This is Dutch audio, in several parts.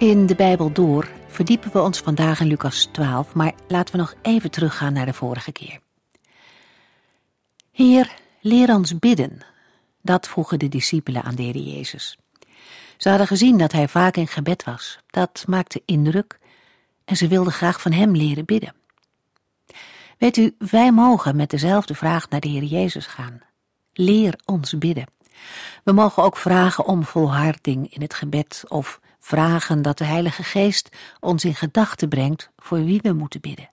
In de Bijbel door verdiepen we ons vandaag in Lucas 12, maar laten we nog even teruggaan naar de vorige keer. Heer, leer ons bidden. Dat vroegen de discipelen aan de Heer Jezus. Ze hadden gezien dat hij vaak in gebed was. Dat maakte indruk en ze wilden graag van hem leren bidden. Weet u, wij mogen met dezelfde vraag naar de Heer Jezus gaan. Leer ons bidden. We mogen ook vragen om volharding in het gebed of vragen dat de Heilige Geest ons in gedachten brengt voor wie we moeten bidden.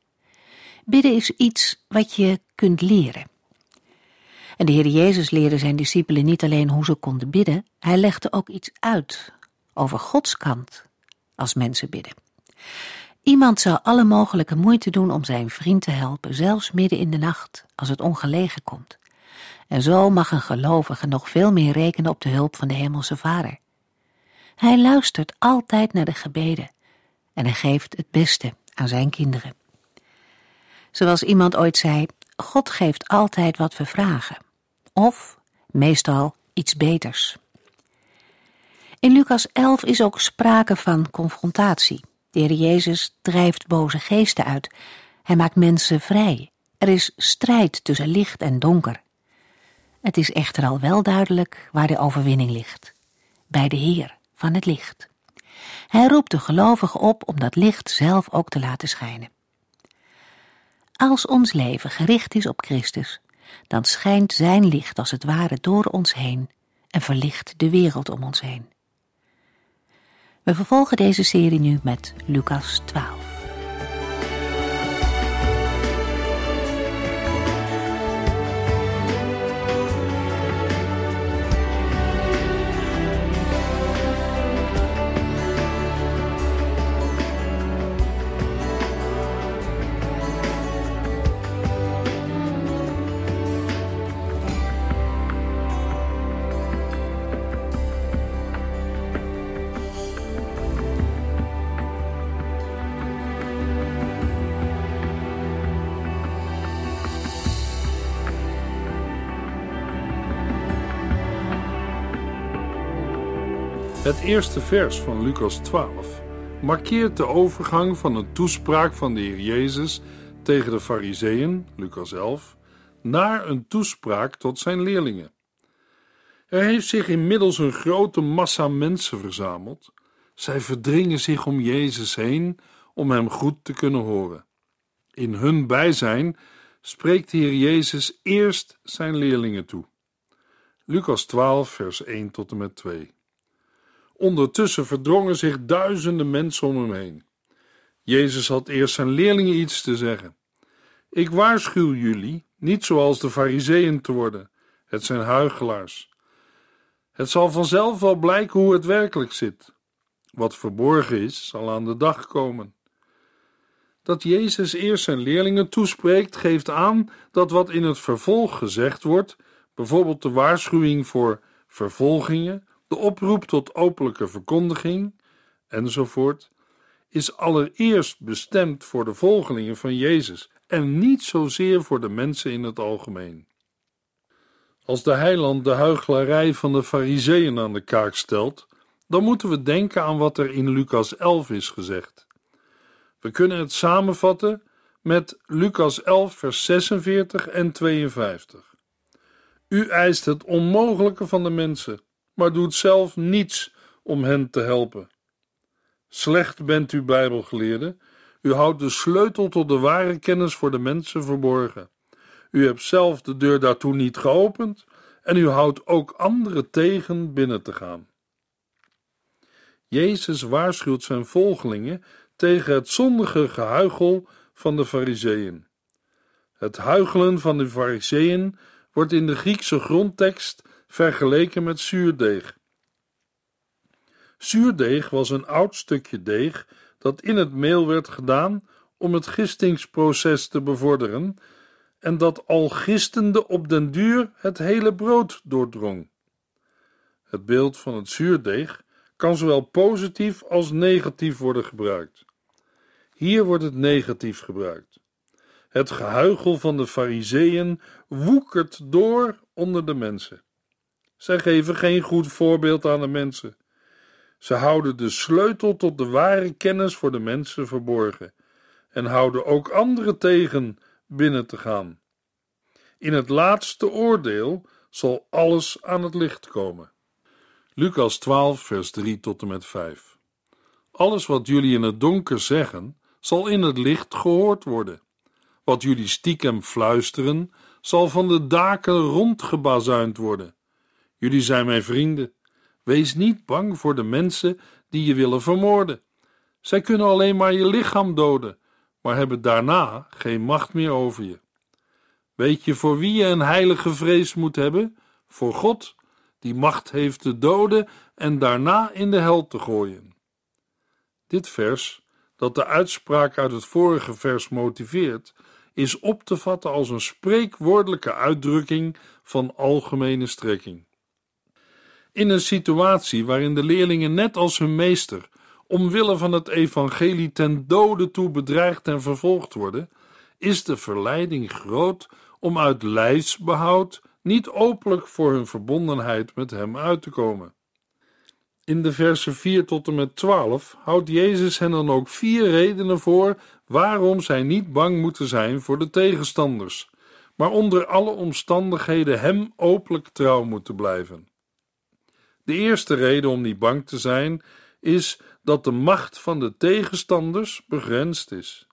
Bidden is iets wat je kunt leren. En de Heer Jezus leerde zijn discipelen niet alleen hoe ze konden bidden, hij legde ook iets uit over Gods kant als mensen bidden. Iemand zou alle mogelijke moeite doen om zijn vriend te helpen, zelfs midden in de nacht, als het ongelegen komt. En zo mag een gelovige nog veel meer rekenen op de hulp van de Hemelse Vader. Hij luistert altijd naar de gebeden en hij geeft het beste aan zijn kinderen. Zoals iemand ooit zei, God geeft altijd wat we vragen, of meestal iets beters. In Lucas 11 is ook sprake van confrontatie. De Heer Jezus drijft boze geesten uit. Hij maakt mensen vrij. Er is strijd tussen licht en donker. Het is echter al wel duidelijk waar de overwinning ligt. Bij de Heer van het licht. Hij roept de gelovigen op om dat licht zelf ook te laten schijnen. Als ons leven gericht is op Christus, dan schijnt Zijn licht als het ware door ons heen en verlicht de wereld om ons heen. We vervolgen deze serie nu met Lucas 12. Het eerste vers van Lucas 12 markeert de overgang van een toespraak van de Heer Jezus tegen de Fariseeën, Lucas 11, naar een toespraak tot zijn leerlingen. Er heeft zich inmiddels een grote massa mensen verzameld. Zij verdringen zich om Jezus heen om hem goed te kunnen horen. In hun bijzijn spreekt de Heer Jezus eerst zijn leerlingen toe. Lucas 12, vers 1 tot en met 2. Ondertussen verdrongen zich duizenden mensen om hem heen. Jezus had eerst zijn leerlingen iets te zeggen. Ik waarschuw jullie niet zoals de Fariseeën te worden. Het zijn huigelaars. Het zal vanzelf wel blijken hoe het werkelijk zit. Wat verborgen is, zal aan de dag komen. Dat Jezus eerst zijn leerlingen toespreekt, geeft aan dat wat in het vervolg gezegd wordt, bijvoorbeeld de waarschuwing voor vervolgingen de oproep tot openlijke verkondiging enzovoort, is allereerst bestemd voor de volgelingen van Jezus en niet zozeer voor de mensen in het algemeen. Als de heiland de huichelarij van de fariseeën aan de kaak stelt, dan moeten we denken aan wat er in Lucas 11 is gezegd. We kunnen het samenvatten met Lucas 11 vers 46 en 52. U eist het onmogelijke van de mensen maar doet zelf niets om hen te helpen. Slecht bent u Bijbelgeleerde, u houdt de sleutel tot de ware kennis voor de mensen verborgen. U hebt zelf de deur daartoe niet geopend en u houdt ook anderen tegen binnen te gaan. Jezus waarschuwt zijn volgelingen tegen het zondige gehuichel van de Fariseeën. Het huichelen van de Fariseeën wordt in de Griekse grondtekst vergeleken met zuurdeeg. Zuurdeeg was een oud stukje deeg dat in het meel werd gedaan om het gistingsproces te bevorderen en dat al gistende op den duur het hele brood doordrong. Het beeld van het zuurdeeg kan zowel positief als negatief worden gebruikt. Hier wordt het negatief gebruikt. Het gehuichel van de Fariseeën woekert door onder de mensen. Zij geven geen goed voorbeeld aan de mensen. Ze houden de sleutel tot de ware kennis voor de mensen verborgen en houden ook anderen tegen binnen te gaan. In het laatste oordeel zal alles aan het licht komen. Lucas 12, vers 3 tot en met 5. Alles wat jullie in het donker zeggen, zal in het licht gehoord worden. Wat jullie stiekem fluisteren, zal van de daken rondgebazuind worden. Jullie zijn mijn vrienden. Wees niet bang voor de mensen die je willen vermoorden. Zij kunnen alleen maar je lichaam doden, maar hebben daarna geen macht meer over je. Weet je voor wie je een heilige vrees moet hebben? Voor God, die macht heeft te doden en daarna in de hel te gooien. Dit vers, dat de uitspraak uit het vorige vers motiveert, is op te vatten als een spreekwoordelijke uitdrukking van algemene strekking. In een situatie waarin de leerlingen net als hun meester omwille van het evangelie ten dode toe bedreigd en vervolgd worden, is de verleiding groot om uit lijfsbehoud niet openlijk voor hun verbondenheid met hem uit te komen. In de versen 4 tot en met 12 houdt Jezus hen dan ook vier redenen voor waarom zij niet bang moeten zijn voor de tegenstanders, maar onder alle omstandigheden hem openlijk trouw moeten blijven. De eerste reden om niet bang te zijn is dat de macht van de tegenstanders begrensd is.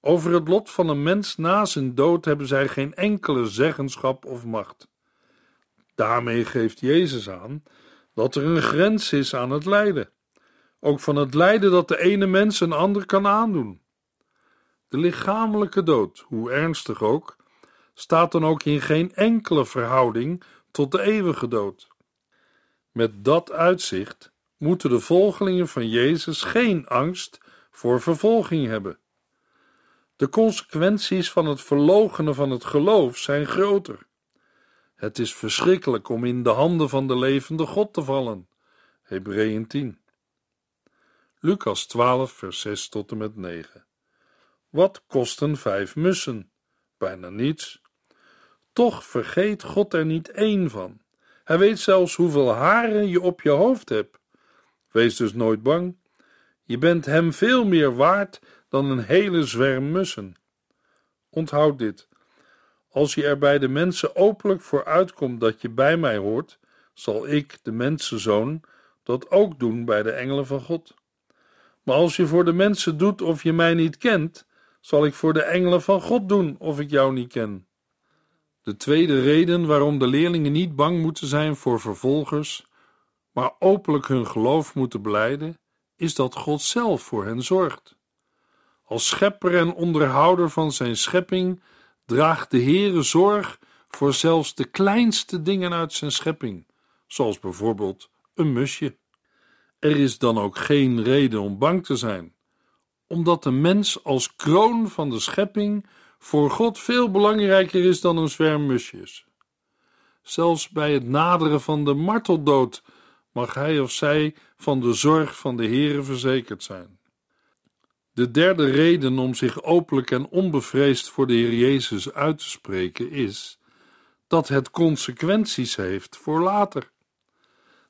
Over het lot van een mens na zijn dood hebben zij geen enkele zeggenschap of macht. Daarmee geeft Jezus aan dat er een grens is aan het lijden, ook van het lijden dat de ene mens een ander kan aandoen. De lichamelijke dood, hoe ernstig ook, staat dan ook in geen enkele verhouding tot de eeuwige dood. Met dat uitzicht moeten de volgelingen van Jezus geen angst voor vervolging hebben. De consequenties van het verloochenen van het geloof zijn groter. Het is verschrikkelijk om in de handen van de levende God te vallen. Hebreeën 10. Lucas 12, vers 6 tot en met 9. Wat kosten vijf mussen? Bijna niets. Toch vergeet God er niet één van. Hij weet zelfs hoeveel haren je op je hoofd hebt. Wees dus nooit bang. Je bent hem veel meer waard dan een hele zwerm mussen. Onthoud dit. Als je er bij de mensen openlijk voor uitkomt dat je bij mij hoort, zal ik, de mensenzoon, dat ook doen bij de engelen van God. Maar als je voor de mensen doet of je mij niet kent, zal ik voor de engelen van God doen of ik jou niet ken. De tweede reden waarom de leerlingen niet bang moeten zijn voor vervolgers, maar openlijk hun geloof moeten beleiden, is dat God zelf voor hen zorgt. Als schepper en onderhouder van zijn schepping draagt de Heere zorg voor zelfs de kleinste dingen uit zijn schepping, zoals bijvoorbeeld een musje. Er is dan ook geen reden om bang te zijn, omdat de mens als kroon van de schepping voor God veel belangrijker is dan een zwerm musjes. Zelfs bij het naderen van de marteldood mag hij of zij van de zorg van de Heere verzekerd zijn. De derde reden om zich openlijk en onbevreesd voor de Heer Jezus uit te spreken is dat het consequenties heeft voor later.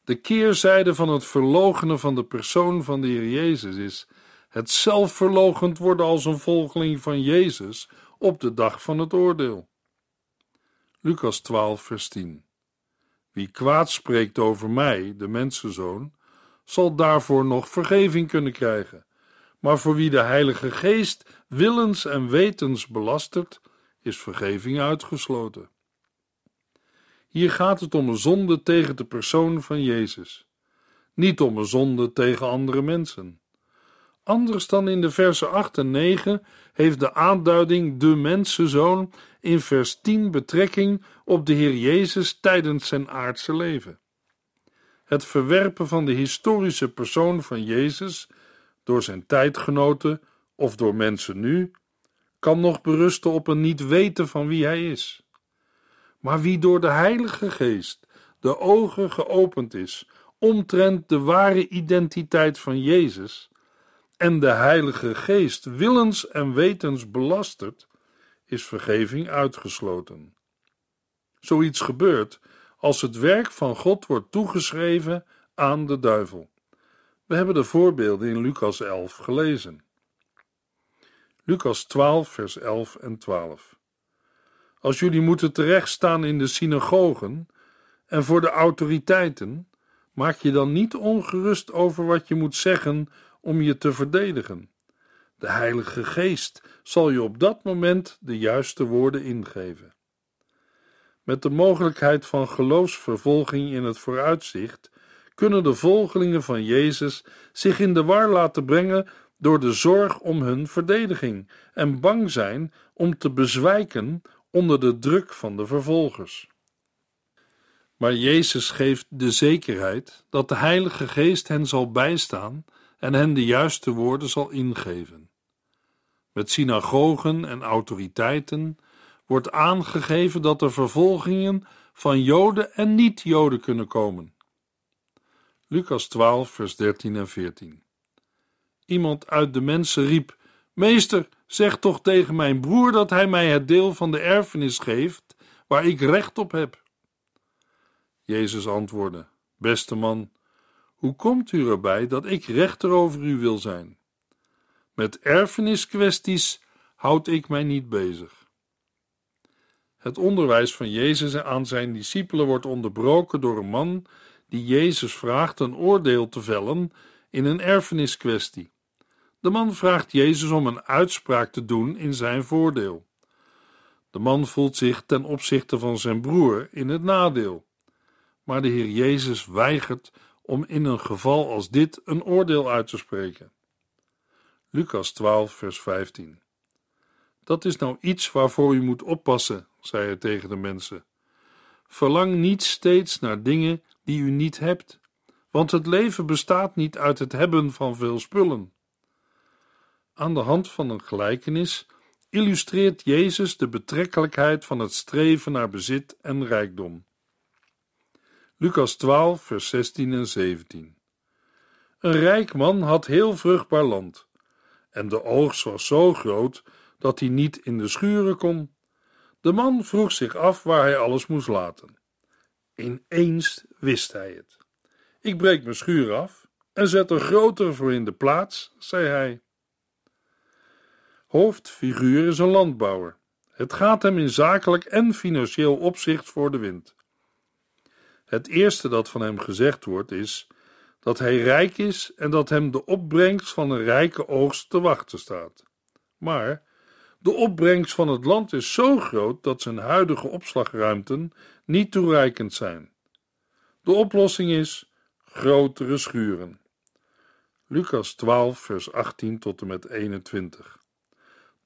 De keerzijde van het verloochenen van de persoon van de Heer Jezus is het zelfverloochend worden als een volgeling van Jezus op de dag van het oordeel. Lucas 12, vers 10. Wie kwaad spreekt over mij, de mensenzoon, zal daarvoor nog vergeving kunnen krijgen. Maar voor wie de Heilige Geest willens en wetens belastert, is vergeving uitgesloten. Hier gaat het om een zonde tegen de persoon van Jezus, niet om een zonde tegen andere mensen. Anders dan in de versen 8 en 9 heeft de aanduiding de mensenzoon in vers 10 betrekking op de Heer Jezus tijdens zijn aardse leven. Het verwerpen van de historische persoon van Jezus door zijn tijdgenoten of door mensen nu kan nog berusten op een niet weten van wie hij is. Maar wie door de Heilige Geest de ogen geopend is omtrent de ware identiteit van Jezus en de Heilige Geest willens en wetens belastert, is vergeving uitgesloten. Zoiets gebeurt als het werk van God wordt toegeschreven aan de duivel. We hebben de voorbeelden in Lucas 11 gelezen. Lucas 12, vers 11 en 12. Als jullie moeten terechtstaan in de synagogen en voor de autoriteiten, maak je dan niet ongerust over wat je moet zeggen om je te verdedigen. De Heilige Geest zal je op dat moment de juiste woorden ingeven. Met de mogelijkheid van geloofsvervolging in het vooruitzicht kunnen de volgelingen van Jezus zich in de war laten brengen door de zorg om hun verdediging en bang zijn om te bezwijken onder de druk van de vervolgers. Maar Jezus geeft de zekerheid dat de Heilige Geest hen zal bijstaan en hen de juiste woorden zal ingeven. Met synagogen en autoriteiten wordt aangegeven dat er vervolgingen van Joden en niet-Joden kunnen komen. Lucas 12, vers 13 en 14. Iemand uit de mensen riep: Meester, zeg toch tegen mijn broer dat hij mij het deel van de erfenis geeft waar ik recht op heb. Jezus antwoordde: Beste man, hoe komt u erbij dat ik rechter over u wil zijn? Met erfeniskwesties houd ik mij niet bezig. Het onderwijs van Jezus aan zijn discipelen wordt onderbroken door een man die Jezus vraagt een oordeel te vellen in een erfeniskwestie. De man vraagt Jezus om een uitspraak te doen in zijn voordeel. De man voelt zich ten opzichte van zijn broer in het nadeel. Maar de Heer Jezus weigert om in een geval als dit een oordeel uit te spreken. Lucas 12, vers 15. Dat is nou iets waarvoor u moet oppassen, zei hij tegen de mensen. Verlang niet steeds naar dingen die u niet hebt, want het leven bestaat niet uit het hebben van veel spullen. Aan de hand van een gelijkenis illustreert Jezus de betrekkelijkheid van het streven naar bezit en rijkdom. Lucas 12, vers 16 en 17. Een rijk man had heel vruchtbaar land, en de oogst was zo groot dat hij niet in de schuren kon. De man vroeg zich af waar hij alles moest laten. Ineens wist hij het. Ik breek mijn schuur af en zet er grotere voor in de plaats, zei hij. Hoofdfiguur is een landbouwer. Het gaat hem in zakelijk en financieel opzicht voor de wind. Het eerste dat van hem gezegd wordt is dat hij rijk is en dat hem de opbrengst van een rijke oogst te wachten staat. Maar de opbrengst van het land is zo groot dat zijn huidige opslagruimten niet toereikend zijn. De oplossing is grotere schuren. Lucas 12, vers 18 tot en met 21.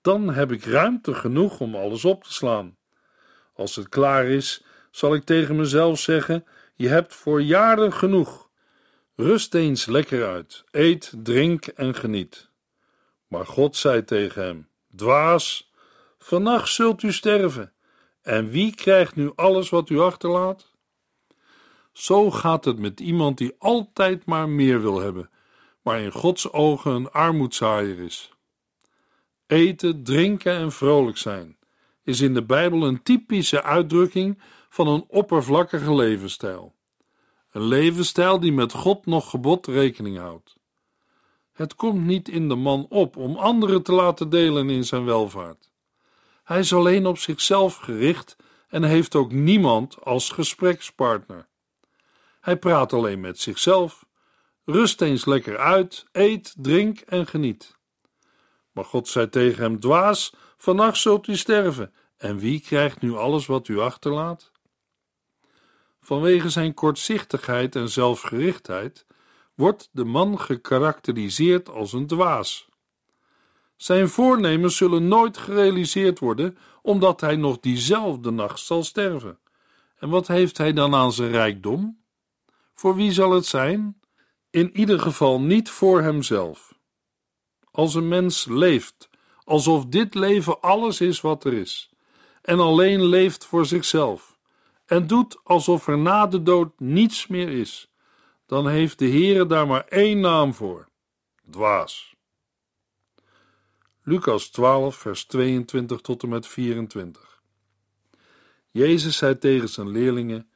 Dan heb ik ruimte genoeg om alles op te slaan. Als het klaar is, zal ik tegen mezelf zeggen: Je hebt voor jaren genoeg. Rust eens lekker uit, eet, drink en geniet. Maar God zei tegen hem: Dwaas, vannacht zult u sterven. En wie krijgt nu alles wat u achterlaat? Zo gaat het met iemand die altijd maar meer wil hebben, maar in Gods ogen een armoedzaaier is. Eten, drinken en vrolijk zijn is in de Bijbel een typische uitdrukking van een oppervlakkige levensstijl. Een levensstijl die met God nog gebod rekening houdt. Het komt niet in de man op om anderen te laten delen in zijn welvaart. Hij is alleen op zichzelf gericht en heeft ook niemand als gesprekspartner. Hij praat alleen met zichzelf. Rust eens lekker uit, eet, drink en geniet. Maar God zei tegen hem: Dwaas, vannacht zult u sterven. En wie krijgt nu alles wat u achterlaat? Vanwege zijn kortzichtigheid en zelfgerichtheid wordt de man gekarakteriseerd als een dwaas. Zijn voornemens zullen nooit gerealiseerd worden, omdat hij nog diezelfde nacht zal sterven. En wat heeft hij dan aan zijn rijkdom? Voor wie zal het zijn? In ieder geval niet voor hemzelf. Als een mens leeft alsof dit leven alles is wat er is, en alleen leeft voor zichzelf, en doet alsof er na de dood niets meer is, dan heeft de Heere daar maar één naam voor: dwaas. Lucas 12, vers 22 tot en met 24. Jezus zei tegen zijn leerlingen: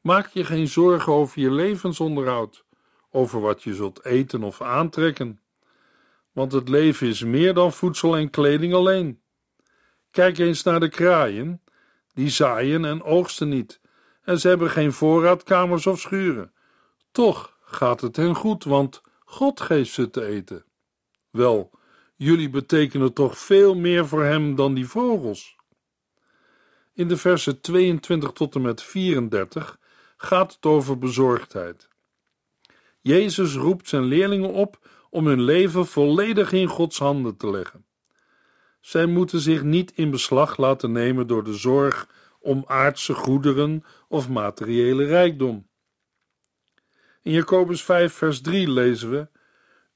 Maak je geen zorgen over je levensonderhoud, over wat je zult eten of aantrekken. Want het leven is meer dan voedsel en kleding alleen. Kijk eens naar de kraaien, die zaaien en oogsten niet, en ze hebben geen voorraadkamers of schuren. Toch gaat het hen goed, want God geeft ze te eten. Wel, jullie betekenen toch veel meer voor hem dan die vogels. In de versen 22 tot en met 34 gaat het over bezorgdheid. Jezus roept zijn leerlingen op om hun leven volledig in Gods handen te leggen. Zij moeten zich niet in beslag laten nemen door de zorg om aardse goederen of materiële rijkdom. In Jacobus 5, vers 3 lezen we: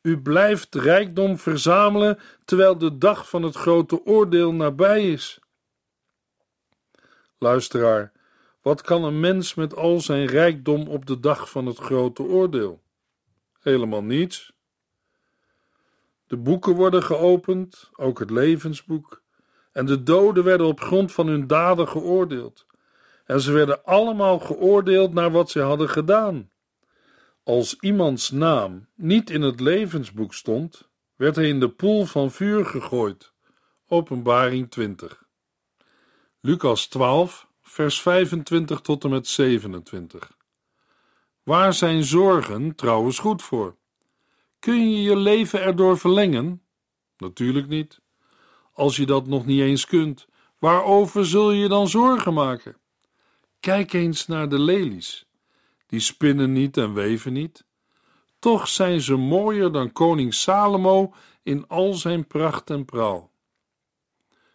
U blijft rijkdom verzamelen terwijl de dag van het grote oordeel nabij is. Luisteraar, wat kan een mens met al zijn rijkdom op de dag van het grote oordeel? Helemaal niets. De boeken worden geopend, ook het levensboek, en de doden werden op grond van hun daden geoordeeld. En ze werden allemaal geoordeeld naar wat ze hadden gedaan. Als iemands naam niet in het levensboek stond, werd hij in de poel van vuur gegooid. Openbaring 20. Lucas 12, vers 25 tot en met 27. Waar zijn zorgen trouwens goed voor? Kun je je leven erdoor verlengen? Natuurlijk niet. Als je dat nog niet eens kunt, waarover zul je dan zorgen maken? Kijk eens naar de lelies. Die spinnen niet en weven niet. Toch zijn ze mooier dan koning Salomo in al zijn pracht en praal.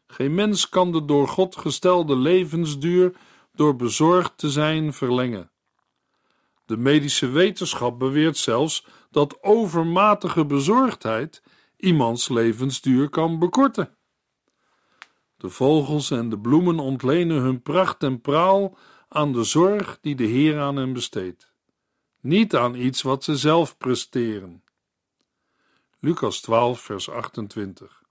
Geen mens kan de door God gestelde levensduur door bezorgd te zijn verlengen. De medische wetenschap beweert zelfs dat overmatige bezorgdheid iemands levensduur kan bekorten. De vogels en de bloemen ontlenen hun pracht en praal aan de zorg die de Heer aan hen besteedt, niet aan iets wat ze zelf presteren. Lucas 12, vers 28.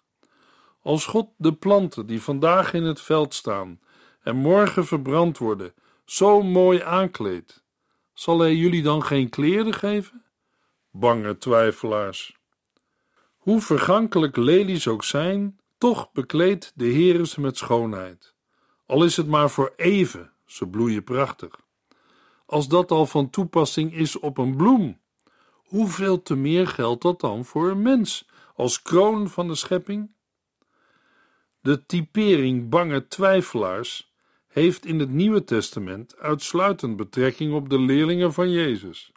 Als God de planten die vandaag in het veld staan en morgen verbrand worden, zo mooi aankleedt, zal hij jullie dan geen kleren geven? Bange twijfelaars. Hoe vergankelijk lelies ook zijn, toch bekleedt de Heer ze met schoonheid. Al is het maar voor even, ze bloeien prachtig. Als dat al van toepassing is op een bloem, hoeveel te meer geldt dat dan voor een mens als kroon van de schepping? De typering bange twijfelaars heeft in het Nieuwe Testament uitsluitend betrekking op de leerlingen van Jezus.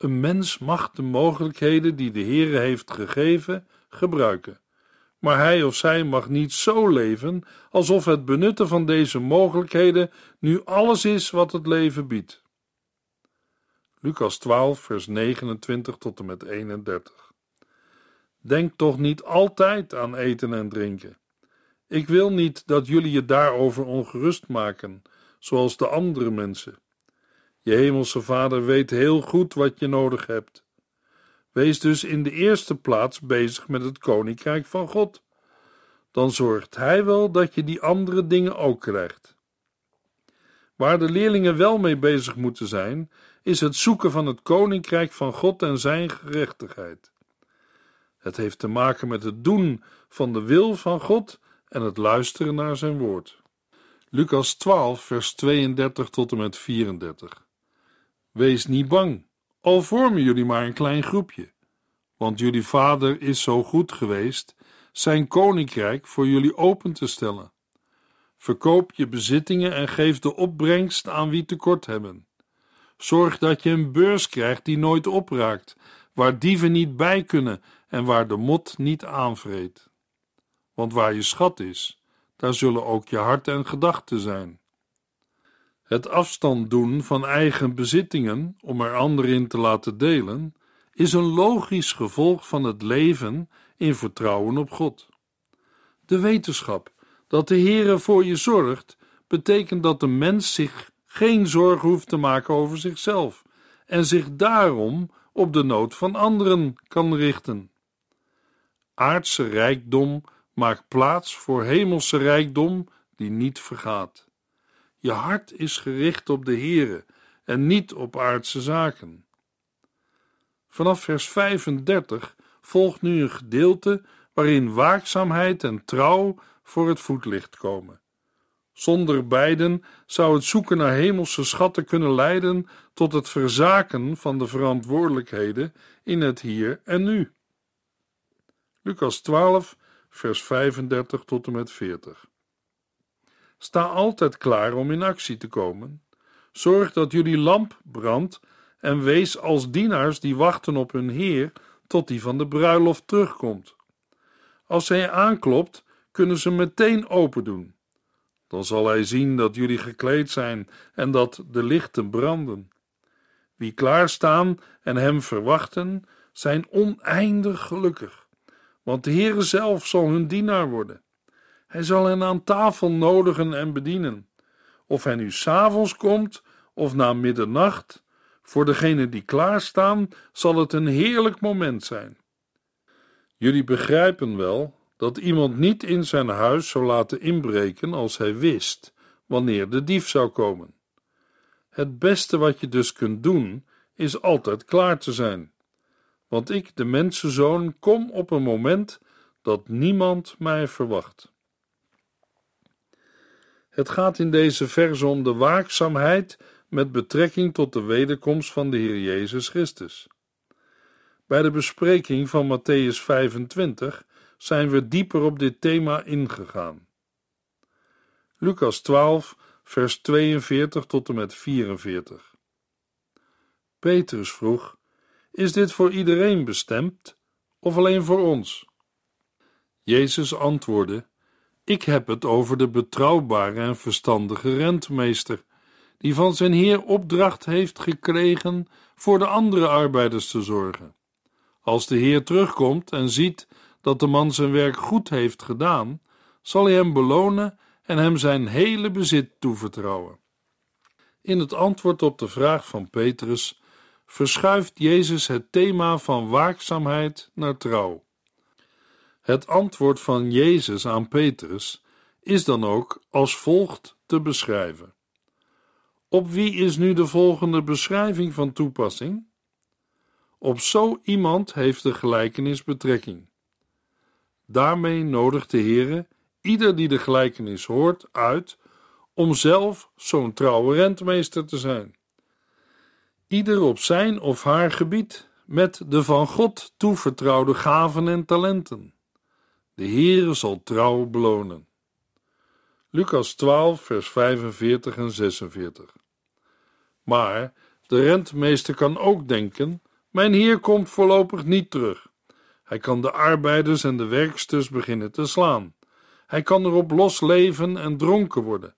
Een mens mag de mogelijkheden die de Heere heeft gegeven gebruiken, maar hij of zij mag niet zo leven alsof het benutten van deze mogelijkheden nu alles is wat het leven biedt. Lucas 12, vers 29 tot en met 31. Denk toch niet altijd aan eten en drinken. Ik wil niet dat jullie je daarover ongerust maken, zoals de andere mensen. Je hemelse Vader weet heel goed wat je nodig hebt. Wees dus in de eerste plaats bezig met het koninkrijk van God. Dan zorgt Hij wel dat je die andere dingen ook krijgt. Waar de leerlingen wel mee bezig moeten zijn, is het zoeken van het koninkrijk van God en zijn gerechtigheid. Het heeft te maken met het doen van de wil van God en het luisteren naar zijn woord. Lucas 12, vers 32 tot en met 34. Wees niet bang, al vormen jullie maar een klein groepje, want jullie vader is zo goed geweest zijn koninkrijk voor jullie open te stellen. Verkoop je bezittingen en geef de opbrengst aan wie tekort hebben. Zorg dat je een beurs krijgt die nooit opraakt, waar dieven niet bij kunnen en waar de mot niet aanvreet. Want waar je schat is, daar zullen ook je hart en gedachten zijn. Het afstand doen van eigen bezittingen om er anderen in te laten delen, is een logisch gevolg van het leven in vertrouwen op God. De wetenschap dat de Heere voor je zorgt, betekent dat de mens zich geen zorgen hoeft te maken over zichzelf en zich daarom op de nood van anderen kan richten. Aardse rijkdom maakt plaats voor hemelse rijkdom die niet vergaat. Je hart is gericht op de Heere en niet op aardse zaken. Vanaf vers 35 volgt nu een gedeelte waarin waakzaamheid en trouw voor het voetlicht komen. Zonder beiden zou het zoeken naar hemelse schatten kunnen leiden tot het verzaken van de verantwoordelijkheden in het hier en nu. Lucas 12, vers 35 tot en met 40. Sta altijd klaar om in actie te komen. Zorg dat jullie lamp brandt en wees als dienaars die wachten op hun Heer tot die van de bruiloft terugkomt. Als hij aanklopt, kunnen ze meteen open doen. Dan zal hij zien dat jullie gekleed zijn en dat de lichten branden. Wie klaarstaan en hem verwachten, zijn oneindig gelukkig, want de Heere zelf zal hun dienaar worden. Hij zal hen aan tafel nodigen en bedienen. Of hij nu s'avonds komt of na middernacht, voor degenen die klaarstaan, zal het een heerlijk moment zijn. Jullie begrijpen wel dat iemand niet in zijn huis zou laten inbreken als hij wist wanneer de dief zou komen. Het beste wat je dus kunt doen, is altijd klaar te zijn. Want ik, de mensenzoon, kom op een moment dat niemand mij verwacht. Het gaat in deze verse om de waakzaamheid met betrekking tot de wederkomst van de Heer Jezus Christus. Bij de bespreking van Matthäus 25 zijn we dieper op dit thema ingegaan. Lucas 12, vers 42 tot en met 44. Petrus vroeg: Is dit voor iedereen bestemd of alleen voor ons? Jezus antwoordde: Ik heb het over de betrouwbare en verstandige rentmeester, die van zijn Heer opdracht heeft gekregen voor de andere arbeiders te zorgen. Als de Heer terugkomt en ziet dat de man zijn werk goed heeft gedaan, zal hij hem belonen en hem zijn hele bezit toevertrouwen. In het antwoord op de vraag van Petrus verschuift Jezus het thema van waakzaamheid naar trouw. Het antwoord van Jezus aan Petrus is dan ook als volgt te beschrijven. Op wie is nu de volgende beschrijving van toepassing? Op zo iemand heeft de gelijkenis betrekking. Daarmee nodigt de Heere ieder die de gelijkenis hoort uit om zelf zo'n trouwe rentmeester te zijn. Ieder op zijn of haar gebied met de van God toevertrouwde gaven en talenten. De Heere zal trouw belonen. Lucas 12, vers 45 en 46. Maar de rentmeester kan ook denken: Mijn Heer komt voorlopig niet terug. Hij kan de arbeiders en de werksters beginnen te slaan. Hij kan erop los leven en dronken worden.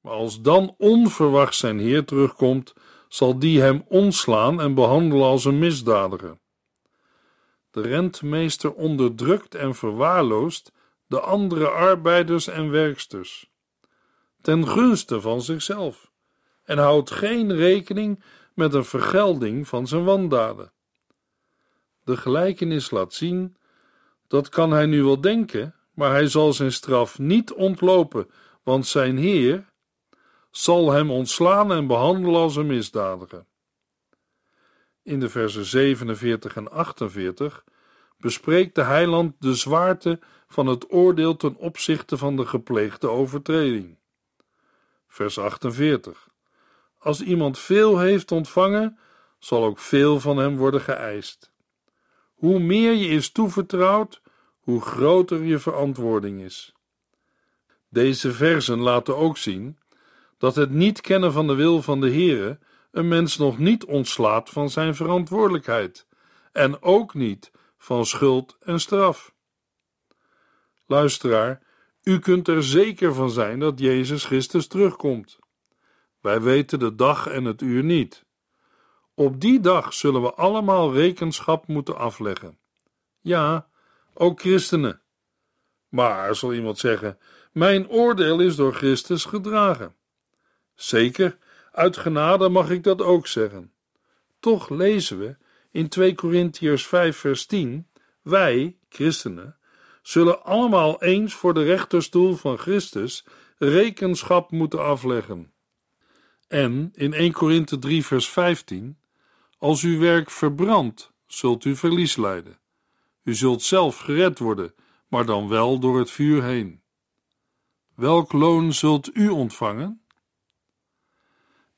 Maar als dan onverwacht zijn Heer terugkomt, zal die hem ontslaan en behandelen als een misdadiger. De rentmeester onderdrukt en verwaarloost de andere arbeiders en werksters, ten gunste van zichzelf, en houdt geen rekening met een vergelding van zijn wandaden de gelijkenis laat zien, dat kan hij nu wel denken, maar hij zal zijn straf niet ontlopen, want zijn Heer zal hem ontslaan en behandelen als een misdadiger. In de versen 47 en 48 bespreekt de heiland de zwaarte van het oordeel ten opzichte van de gepleegde overtreding. Vers 48. Als iemand veel heeft ontvangen, zal ook veel van hem worden geëist. Hoe meer je is toevertrouwd, hoe groter je verantwoording is. Deze versen laten ook zien dat het niet kennen van de wil van de Heere een mens nog niet ontslaat van zijn verantwoordelijkheid en ook niet van schuld en straf. Luisteraar, u kunt er zeker van zijn dat Jezus Christus terugkomt. Wij weten de dag en het uur niet. Op die dag zullen we allemaal rekenschap moeten afleggen. Ja, ook christenen. Maar, zal iemand zeggen, mijn oordeel is door Christus gedragen. Zeker, uit genade mag ik dat ook zeggen. Toch lezen we in 2 Korintiërs 5 vers 10, wij, christenen, zullen allemaal eens voor de rechterstoel van Christus rekenschap moeten afleggen. En in 1 Korinthe 3 vers 15, als uw werk verbrandt, zult u verlies lijden. U zult zelf gered worden, maar dan wel door het vuur heen. Welk loon zult u ontvangen?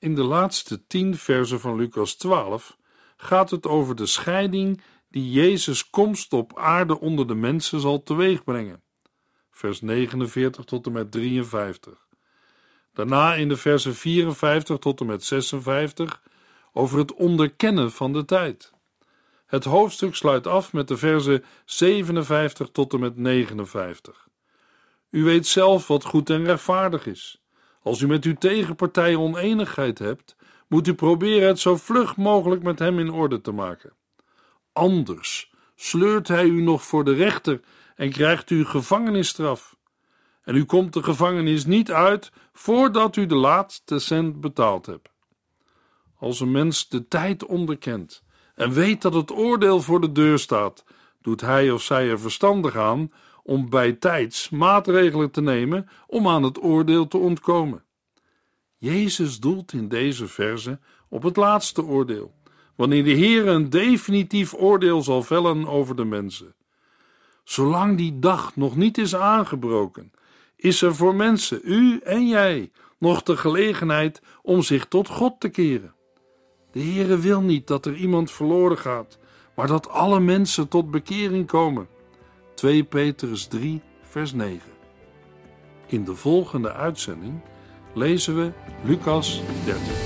In de laatste tien versen van Lucas 12 gaat het over de scheiding die Jezus' komst op aarde onder de mensen zal teweegbrengen. Vers 49 tot en met 53. Daarna in de versen 54 tot en met 56 over het onderkennen van de tijd. Het hoofdstuk sluit af met de versen 57 tot en met 59. U weet zelf wat goed en rechtvaardig is. Als u met uw tegenpartij oneenigheid hebt, moet u proberen het zo vlug mogelijk met hem in orde te maken. Anders sleurt hij u nog voor de rechter en krijgt u gevangenisstraf. En u komt de gevangenis niet uit voordat u de laatste cent betaald hebt. Als een mens de tijd onderkent en weet dat het oordeel voor de deur staat, doet hij of zij er verstandig aan om bij tijds maatregelen te nemen om aan het oordeel te ontkomen. Jezus doelt in deze verse op het laatste oordeel, wanneer de Heer een definitief oordeel zal vellen over de mensen. Zolang die dag nog niet is aangebroken, is er voor mensen, u en jij, nog de gelegenheid om zich tot God te keren. De Heere wil niet dat er iemand verloren gaat, maar dat alle mensen tot bekering komen. 2 Petrus 3, vers 9. In de volgende uitzending lezen we Lucas 13.